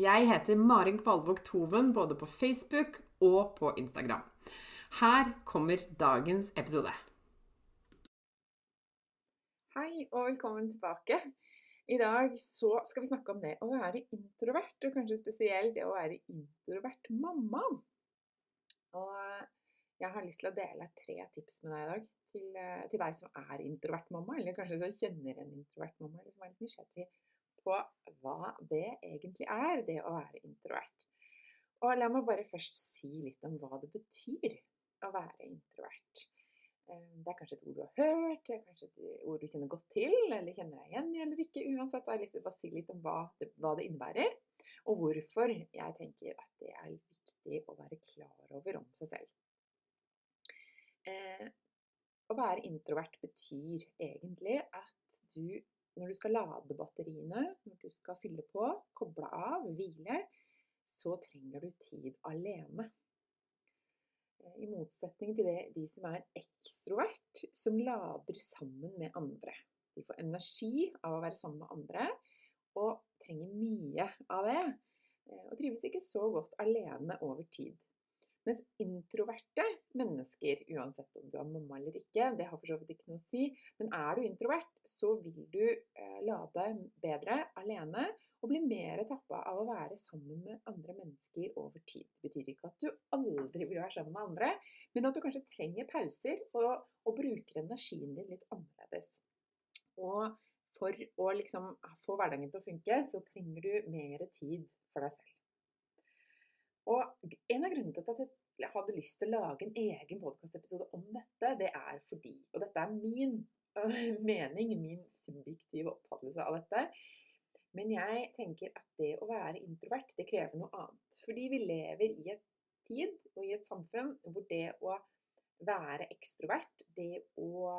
Jeg heter Marin Kvalvåg Toven både på Facebook og på Instagram. Her kommer dagens episode. Hei og velkommen tilbake. I dag så skal vi snakke om det å være introvert, og kanskje spesielt det å være introvert mamma. Og jeg har lyst til å dele tre tips med deg i dag. Til, eh, til deg som er introvert mamma, eller kanskje som kjenner en introvert mamma, eller som er litt nysgjerrig på hva det egentlig er, det å være introvert. Og la meg bare først si litt om hva det betyr å være introvert. Eh, det er kanskje et ord du har hørt, det er kanskje et ord du kjenner godt til, eller kjenner deg igjen i eller ikke. Uansett så har jeg lyst til å si litt om hva det, hva det innebærer, og hvorfor jeg tenker at det er viktig å være klar over om seg selv. Eh, å være introvert betyr egentlig at du når du skal lade batteriene, når du skal fylle på, koble av, hvile, så trenger du tid alene. Eh, I motsetning til det, de som er ekstrovert, som lader sammen med andre. De får energi av å være sammen med andre, og trenger mye av det. Eh, og trives ikke så godt alene over tid. Mens introverte mennesker, uansett om du er mamma eller ikke, det har for så vidt ikke noe å si, men er du introvert, så vil du eh, lade bedre alene og bli mer tappa av å være sammen med andre mennesker over tid. Det betyr ikke at du aldri vil være sammen med andre, men at du kanskje trenger pauser og, og bruker energien din litt annerledes. Og for å liksom få hverdagen til å funke, så trenger du mer tid for deg selv. Og en av grunnene til at jeg hadde lyst til å lage en egen podkastepisode om dette, det er fordi Og dette er min mening, min subjektive oppfattelse av dette. Men jeg tenker at det å være introvert, det krever noe annet. Fordi vi lever i et tid og i et samfunn hvor det å være ekstrovert, det å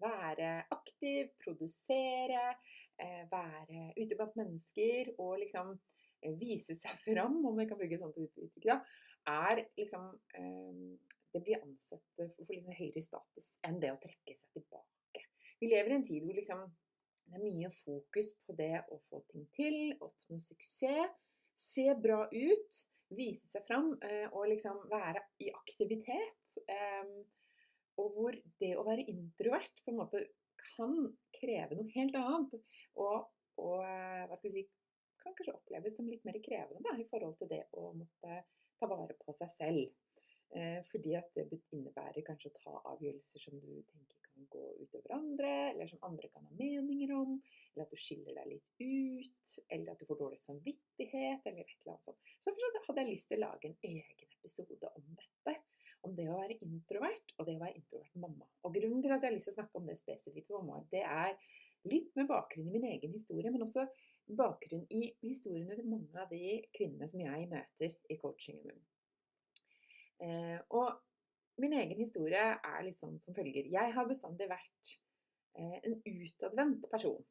være aktiv, produsere, øh, være ute blant mennesker og liksom vise seg fram, om jeg kan bruke et sånt uttrykk, da, er liksom ehm, Det blir ansett for, liksom høyere status enn det å trekke seg tilbake. Vi lever i en tid hvor liksom det er mye fokus på det å få ting til, oppnå suksess, se bra ut, vise seg fram eh, og liksom være i aktivitet. Ehm, og hvor det å være introvert på en måte kan kreve noe helt annet. Og, og eh, hva skal jeg si, kan kanskje oppleves som litt mer krevende da, i forhold til det å måtte ta vare på seg selv. Eh, fordi at det innebærer kanskje å ta avgjørelser som du tenker kan gå utover andre, eller som andre kan ha meninger om, eller at du skiller deg litt ut, eller at du får dårlig samvittighet, eller et eller annet sånt. Så derfor hadde jeg lyst til å lage en egen episode om dette. Om det å være introvert, og det å være introvert mamma. Og grunnen til at jeg har lyst til å snakke om det spesifikt for mamma, det er litt med bakgrunn i min egen historie, men også bakgrunn i historiene til mange av de kvinnene som jeg møter i coachingen min. Eh, og min egen historie er litt sånn som følger. Jeg har bestandig vært eh, en utadvendt person.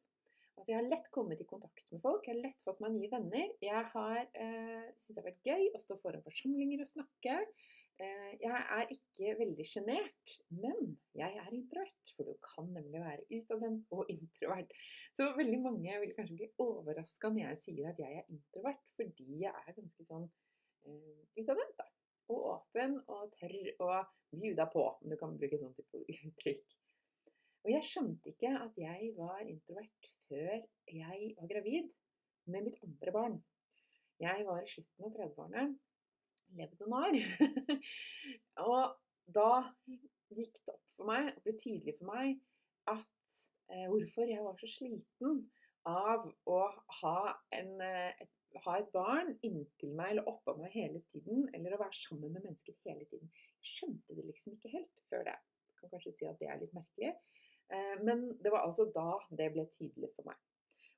Altså jeg har lett kommet i kontakt med folk, jeg har lett fått meg nye venner. Jeg har eh, syntes det har vært gøy å stå foran forsamlinger og snakke. Eh, jeg er ikke veldig sjenert, men jeg er introvert. For du kan nemlig være utadvendt og introvert. Så veldig mange vil kanskje bli overraska når jeg sier at jeg er introvert, fordi jeg er ganske sånn uh, utadvendt. da. Og åpen og tør å bjuda på, om du kan bruke sånn type uttrykk. Og jeg skjønte ikke at jeg var introvert før jeg var gravid med mitt andre barn. Jeg var i slutten av 30-årene levd noen år. og da gikk det opp for meg, og ble tydelig for meg, at eh, hvorfor jeg var så sliten av å ha, en, eh, et, ha et barn inntil meg eller oppå meg hele tiden, eller å være sammen med mennesker hele tiden. Jeg skjønte det liksom ikke helt før det. Jeg kan kanskje si at det er litt merkelig. Eh, men det var altså da det ble tydelig for meg.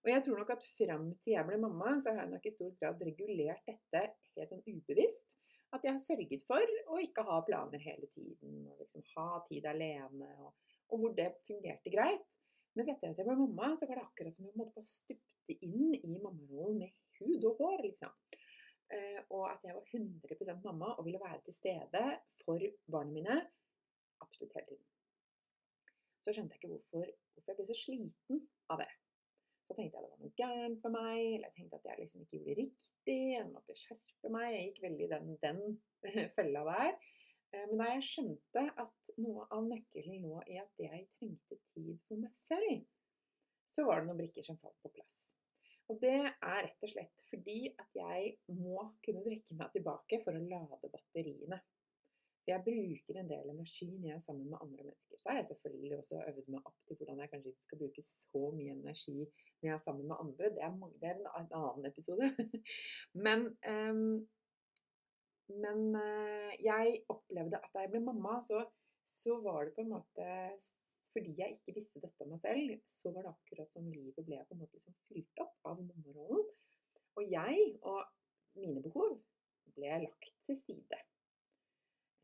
Og jeg tror nok at fram til jeg ble mamma, så har jeg nok i stor grad regulert dette helt sånn ubevisst at jeg har sørget for å ikke ha planer hele tiden. og liksom Ha tid alene. Og, og, hvor det fungerte greit. Mens etter at jeg ble mamma, så var det akkurat som jeg måtte bare stupte inn i mammarollen med hud og hår. liksom. Uh, og at jeg var 100% mamma og ville være til stede for barna mine absolutt hele tiden. Så skjønte jeg ikke hvorfor, hvorfor jeg ble så sliten av det. Så tenkte jeg det var noe gærent med meg, eller jeg tenkte at jeg liksom ikke gjorde det riktig. Jeg måtte skjerpe meg. Jeg gikk veldig den, den fella der. Eh, men da jeg skjønte at noe av nøkkelen lå i at jeg trengte tid for meg selv, så var det noen brikker som falt på plass. Og det er rett og slett fordi at jeg må kunne trekke meg tilbake for å lade batteriene. Jeg bruker en del energi når jeg er sammen med andre mennesker. Så har jeg selvfølgelig også øvd meg opp til hvordan jeg kanskje ikke skal bruke så mye energi når jeg er sammen med andre. Det er, det er en, annen episode. men, um, men uh, jeg opplevde at da jeg ble mamma, så, så var det på en måte fordi jeg ikke visste dette om meg selv, så var det akkurat som livet ble på en måte liksom fylt opp av mammarollen. Og jeg og mine behov ble lagt til side.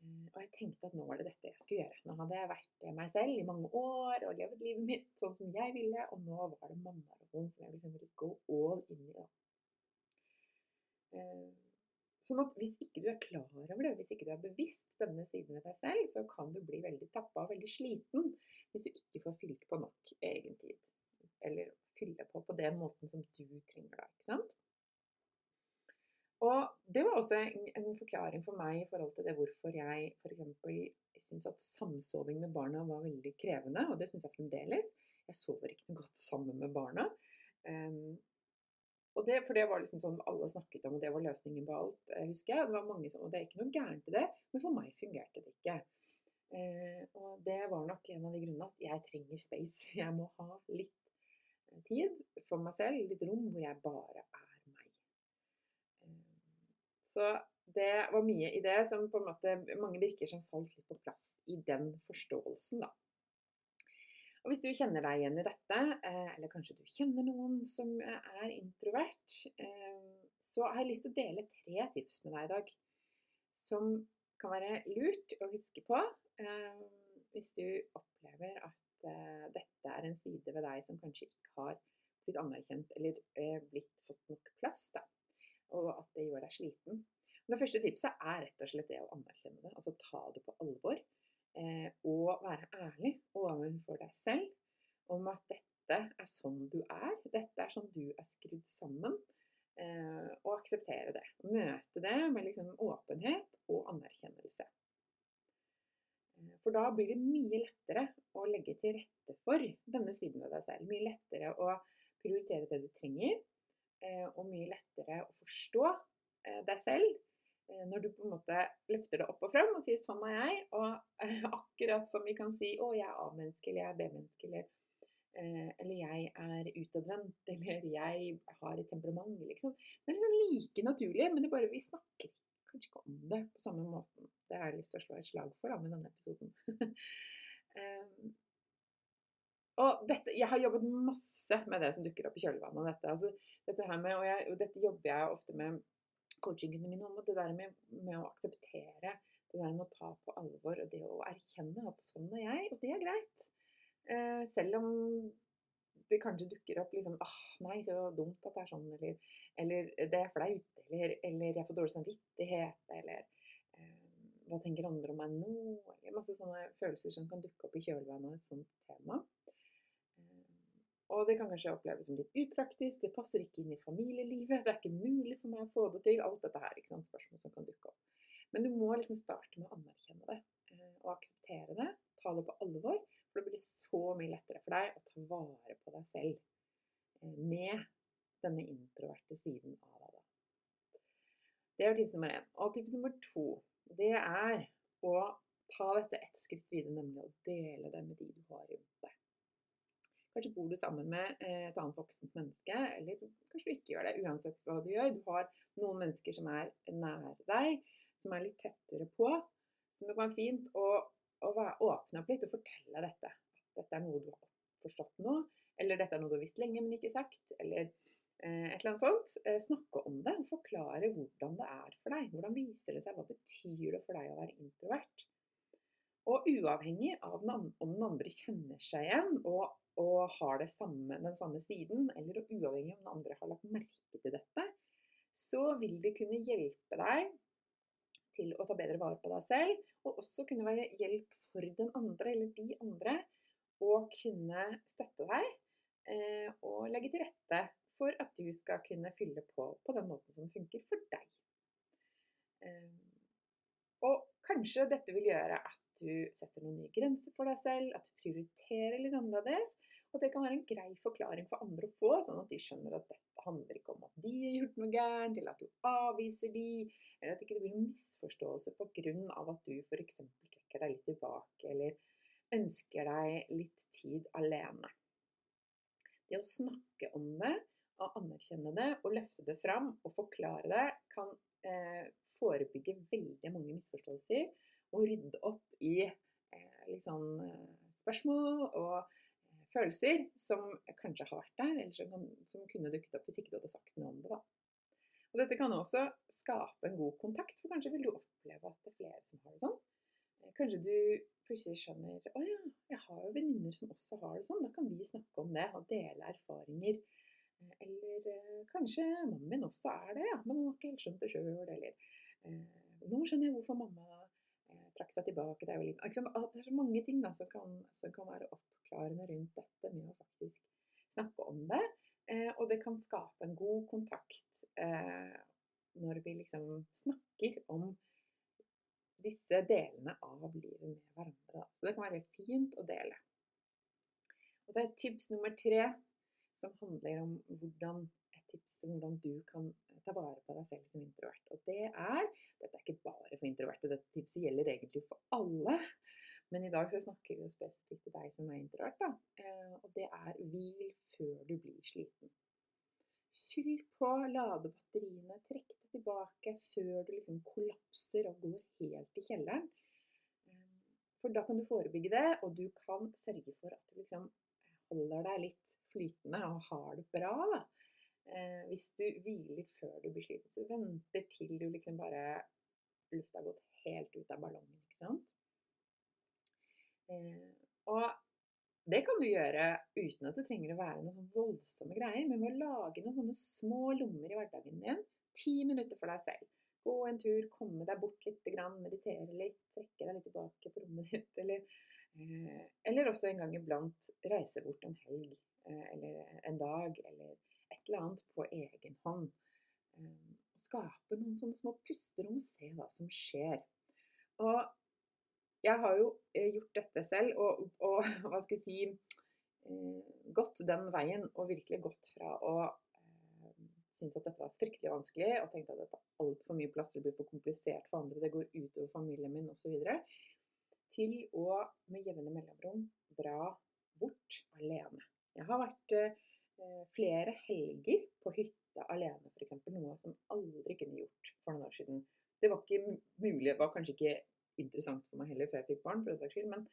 Eh, og jeg tenkte at nå var det dette jeg skulle gjøre. Nå hadde jeg vært meg selv i mange år og levd livet mitt sånn som jeg ville, og nå var det mammarollen som jeg liksom ville gå all inn i. da. Eh, sånn at hvis ikke du er klar over det, hvis ikke du er bevisst denne siden ved deg selv, så kan du bli veldig tappa og veldig sliten hvis du ikke får fylt på nok egen tid. Eller fylle på på den måten som du trenger da, ikke sant. Og det var også en, forklaring for meg i forhold til det hvorfor jeg f.eks. syns at samsoving med barna var veldig krevende, og det syns jeg fremdeles. Jeg sover ikke noe godt sammen med barna. Um, det, for det var liksom sånn alle snakket om, og det var løsningen på alt, husker jeg. Det var mange som, og det er ikke noe gærent i det, men for meg fungerte det ikke. Uh, og det var nok en av de grunnene at jeg trenger space. Jeg må ha litt eh, tid for meg selv, litt rom hvor jeg bare er så det var mye i det som på en måte mange virker som falt litt på plass i den forståelsen, da. Og hvis du kjenner deg igjen i dette, eh, eller kanskje du kjenner noen som er introvert, eh, så har jeg lyst til å dele tre tips med deg i dag som kan være lurt å huske på eh, hvis du opplever at dette er en side ved deg som kanskje ikke har blitt anerkjent eller blitt fått nok plass. Da og at det gjør deg sliten. Det første tipset er rett og slett det å anerkjenne det. Altså ta det på alvor. Eh, og være ærlig overfor deg selv om at dette er sånn du er. Dette er sånn du er skrudd sammen. Eh, og akseptere det. Møte det med liksom åpenhet og anerkjennelse. Eh, for da blir det mye lettere å legge til rette for denne siden ved deg selv. Mye lettere å prioritere det du trenger, og mye lettere å forstå eh, deg selv eh, når du på en måte løfter det opp og frem og sier 'sånn er jeg', og akkurat som vi kan si 'å, jeg er A-menneske', eller 'jeg er B-menneske', eller, eller 'jeg er utadvendt', eller 'jeg har et temperament', liksom. Det er liksom like naturlig, men det bare vi snakker kanskje ikke om det på samme måten. Det har jeg lyst til å slå et slag for da, med denne episoden. Og dette, jeg har jobbet masse med det som dukker opp i kjølvannet av dette. Altså, dette med, og, jeg, og, dette jobber jeg ofte med coachingene mine om. Det der med, med, å akseptere, det der med å ta på alvor og det å erkjenne at sånn er jeg, og det er greit. Eh, selv om det kanskje dukker opp liksom åh, nei, så dumt at det er sånn, eller, eller det er flaut, eller, eller jeg får dårlig samvittighet, eller eh, hva tenker andre om meg nå? Eller masse sånne følelser som kan dukke opp i kjølvannet av et sånt tema. Og det kan kanskje oppleves som litt upraktisk, det passer ikke inn i familielivet, det er ikke mulig for meg å få det til. Alt dette her, ikke sant, spørsmål som kan dukke opp. Men du må liksom starte med å anerkjenne det eh, og akseptere det. Ta det på alvor, for det blir så mye lettere for deg å ta vare på deg selv eh, med denne introverte siden av deg. Det er tips nummer én. Og tips nummer to det er å ta dette ett skritt videre, nemlig å dele det med de du har rundt. Kanskje bor du sammen med eh, et annet voksent menneske, eller kanskje du ikke gjør det. Uansett hva du gjør. Du har noen mennesker som er nær deg, som er litt tettere på. Som det kan være fint å, å åpne opp litt og fortelle dette. At dette er noe du har forstått nå, eller dette er noe du har visst lenge, men ikke sagt. Eller Eh, et eller annet sånt. Eh, snakke om det og forklare hvordan det er for deg. Hvordan viser det seg? Hva betyr det for deg å være introvert? Og uavhengig av om den andre kjenner seg igjen og, og har samme, den samme siden, eller uavhengig om den andre har lagt merke til dette, så vil det kunne hjelpe deg til å ta bedre vare på deg selv, og også kunne være hjelp for den andre eller de andre, å kunne støtte deg eh, og legge til rette for at du skal kunne fylle på på den måten som funker for deg. Eh, og kanskje dette vil gjøre at du setter noen nye grenser for deg selv, at du prioriterer litt annerledes. Og det kan være en grei forklaring for andre å få, sånn at de skjønner at dette handler ikke om at de har gjort noe gærent, eller at du avviser de, eller at det ikke blir noen misforståelse pga. at du f.eks. trekker deg litt tilbake, eller ønsker deg litt tid alene. Det å snakke om det å anerkjenne det og løfte det fram og forklare det, kan eh, forebygge veldig mange misforståelser og rydde opp i eh, liksom, spørsmål og eh, følelser som kanskje har vært der, eller som, som, kunne dukket opp hvis ikke du hadde sagt noe om det. da. Og Dette kan også skape en god kontakt, for kanskje vil du oppleve at det er flere som har det sånn. Eh, kanskje du plutselig skjønner å ja, jeg har jo venninner som også har det sånn. Da kan vi snakke om det og dele erfaringer eller kanskje mammaen min også er det, ja, men hun har ikke helt skjønt det sjøl. Eller nå skjønner jeg hvorfor mamma trakk seg tilbake da jeg var liten. Det er så mange ting da, som, kan, som, kan, være oppklarende rundt dette med å faktisk snakke om det. Eh, og det kan skape en god kontakt eh, når vi liksom snakker om disse delene av livet med hverandre. Da. Så det kan være fint å dele. Og så er tips nummer tre som handler om hvordan, tips til hvordan du kan ta vare på deg selv som introvert. Og det er Dette er ikke bare for introverte, dette tipset gjelder egentlig for alle. Men i dag så snakker vi jo spesifikt til deg som er introvert. Da. Eh, og det er hvil før du blir sliten. Fyll på, lade batteriene, trekk det tilbake før du liksom kollapser og går helt i kjelleren. Eh, for da kan du forebygge det, og du kan sørge for at du liksom holder deg litt flytende og har det bra. Da. Eh, hvis du hviler før du blir sliten, så venter til du liksom bare lufta har gått helt ut av ballongen. ikke sant? Eh, og det kan du gjøre uten at det trenger å være noen voldsomme greier, men med å lage noen sånne små lommer i hverdagen din. Ti minutter for deg selv. Gå en tur, komme deg bort litt, meditere litt, trekke deg litt tilbake på rommet ditt. Eller, eh, eller også en gang iblant reise bort en helg Eh, eller en dag eller et eller annet på egen hånd. Eh, skape noen sånne små pusterom og se hva som skjer. Og jeg har jo eh, gjort dette selv, og, og hva skal jeg si Gått den veien og virkelig gått fra å synes at dette var fryktelig vanskelig og tenkte at dette er altfor mye plass, det blir for komplisert for andre, det går utover familien min osv., til å med jevne mellomrom dra bort alene. Jeg har vært eh, flere helger på hytta alene, f.eks. Noe som aldri kunne gjort for noen år siden. Det var ikke mulig, det var kanskje ikke interessant for meg heller før jeg fikk barn, for den saks skyld, men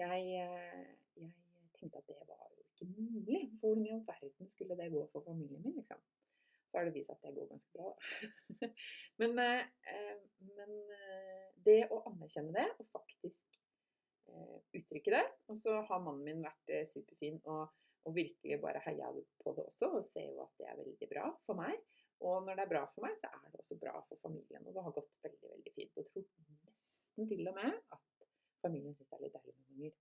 jeg, eh, jeg, tenkte at det var jo ikke mulig. Hvordan i all verden skulle det gå for familien min, liksom? Så har det vist at det går ganske bra, da. men, eh, men eh, det å anerkjenne det, og faktisk eh, uttrykke det Og så har mannen min vært eh, superfin og og virkelig bare heia på det også, og ser jo at det er veldig bra for meg. Og når det er bra for meg, så er det også bra for familien. Og det har gått veldig, veldig fint. Og tror nesten til og med at familien syns det er litt deilig med unger.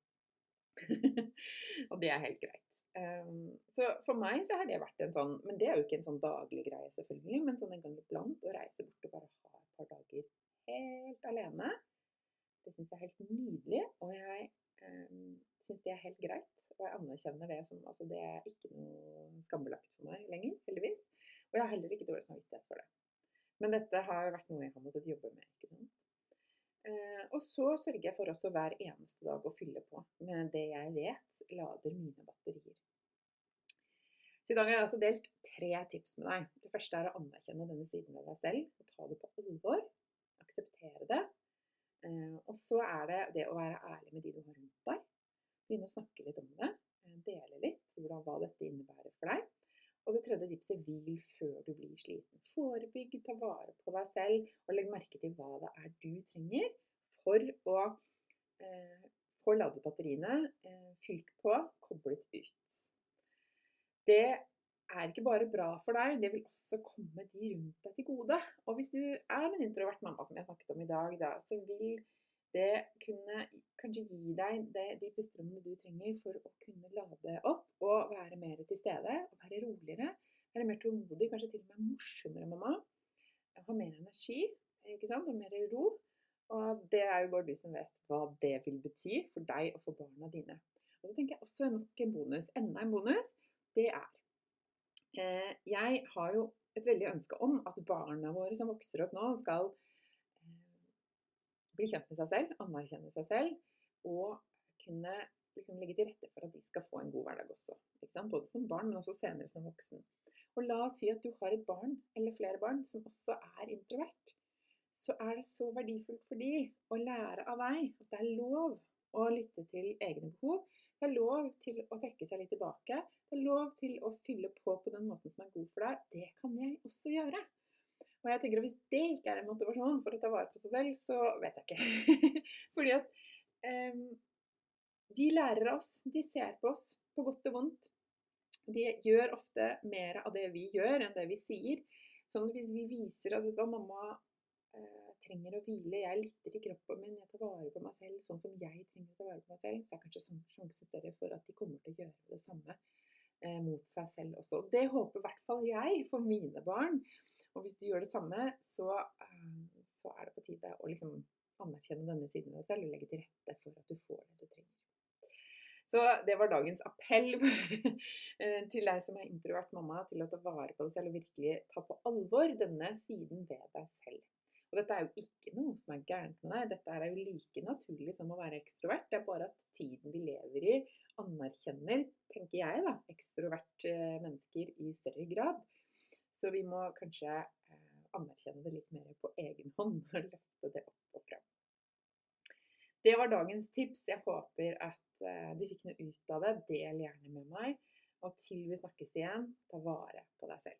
og det er helt greit. Um, så for meg så har det vært en sånn Men det er jo ikke en sånn daglig greie, selvfølgelig, men sånn en gang iblant å reise bort og bare ha et par dager helt alene. Det syns jeg er helt nydelig, og jeg um, syns det er helt greit. Og jeg anerkjenner det som altså Det er ikke noe skambelagt for meg lenger, heldigvis. Og jeg har heller ikke dårlig samvittighet for det. Men dette har vært noe jeg har måttet jobbe med. ikke sant? Eh, og så sørger jeg for også hver eneste dag å fylle på med det jeg vet lader mine batterier. Så i dag har jeg altså delt tre tips med deg. Det første er å anerkjenne denne siden ved deg selv og ta det på alvor. Akseptere det. Eh, og så er det det å være ærlig med de du har rundt deg. Begynne å snakke litt om det. Eh, dele litt hvordan, hva dette innebærer for deg. Og det tredje tipset hvil før du blir sliten. Forebygg, ta vare på deg selv, og legg merke til hva det er du trenger for å eh, få ladet batteriene, eh, fylt på, koblet ut. Det er ikke bare bra for deg, det vil også komme de rundt deg til gode. Og hvis du er en introvert mamma, som jeg snakket om i dag, da, så vil det kunne kanskje gi deg det, de pusterommene du trenger for å kunne lade opp og være mer til stede. og Være roligere, være mer tålmodig, kanskje til og med morsommere mamma. Ha mer energi ikke sant? og mer ro. Og det er jo bare du som vet hva det vil bety for deg og for barna dine. Og så tenker jeg også nok en bonus. Enda en bonus. Det er eh, Jeg har jo et veldig ønske om at barna våre som vokser opp nå, skal bli kjent med seg selv, anerkjenne seg selv, og kunne liksom legge til rette for at de skal få en god hverdag også. Både som barn, men også senere som voksen. Og la oss si at du har et barn, eller flere barn, som også er introvert. Så er det så verdifullt for de å lære av deg at det er lov å lytte til egne behov. Det er lov til å trekke seg litt tilbake. Det er lov til å fylle på på den måten som er god for deg. Det kan jeg også gjøre. Og jeg tenker at Hvis det ikke er en motivasjon for å ta vare på seg selv, så vet jeg ikke. Fordi at um, de lærer oss, de ser på oss, på godt og vondt. De gjør ofte mer av det vi gjør, enn det vi sier. Sånn at hvis vi viser at vet du hva, mamma eh, trenger å hvile, jeg lytter i kroppen min, jeg tar vare på meg selv sånn som jeg trenger å ta vare på meg selv, så er kanskje sjansen større for at de kommer til å gjøre det samme eh, mot seg selv også. Det håper i hvert fall jeg for mine barn. Og hvis du gjør det samme, så, eh, så er det på tide å liksom anerkjenne denne siden av deg selv og legge til rette for at du får det du trenger. Så det var dagens appell eh, til deg som er introvert mamma, til å ta vare på deg selv og virkelig ta på alvor denne siden ved deg selv. Og dette er jo ikke noe som er gærent med deg. Dette er jo like naturlig som å være ekstrovert. Det er bare at tiden vi lever i, anerkjenner, tenker jeg, da, ekstrovert mennesker i større grad. Så vi må kanskje eh, anerkjenne det litt mer på egen hånd og løfte det opp og fram. Det var dagens tips. Jeg håper at eh, du fikk noe ut av det. Del gjerne med meg. Og til vi snakkes igjen, ta vare på deg selv.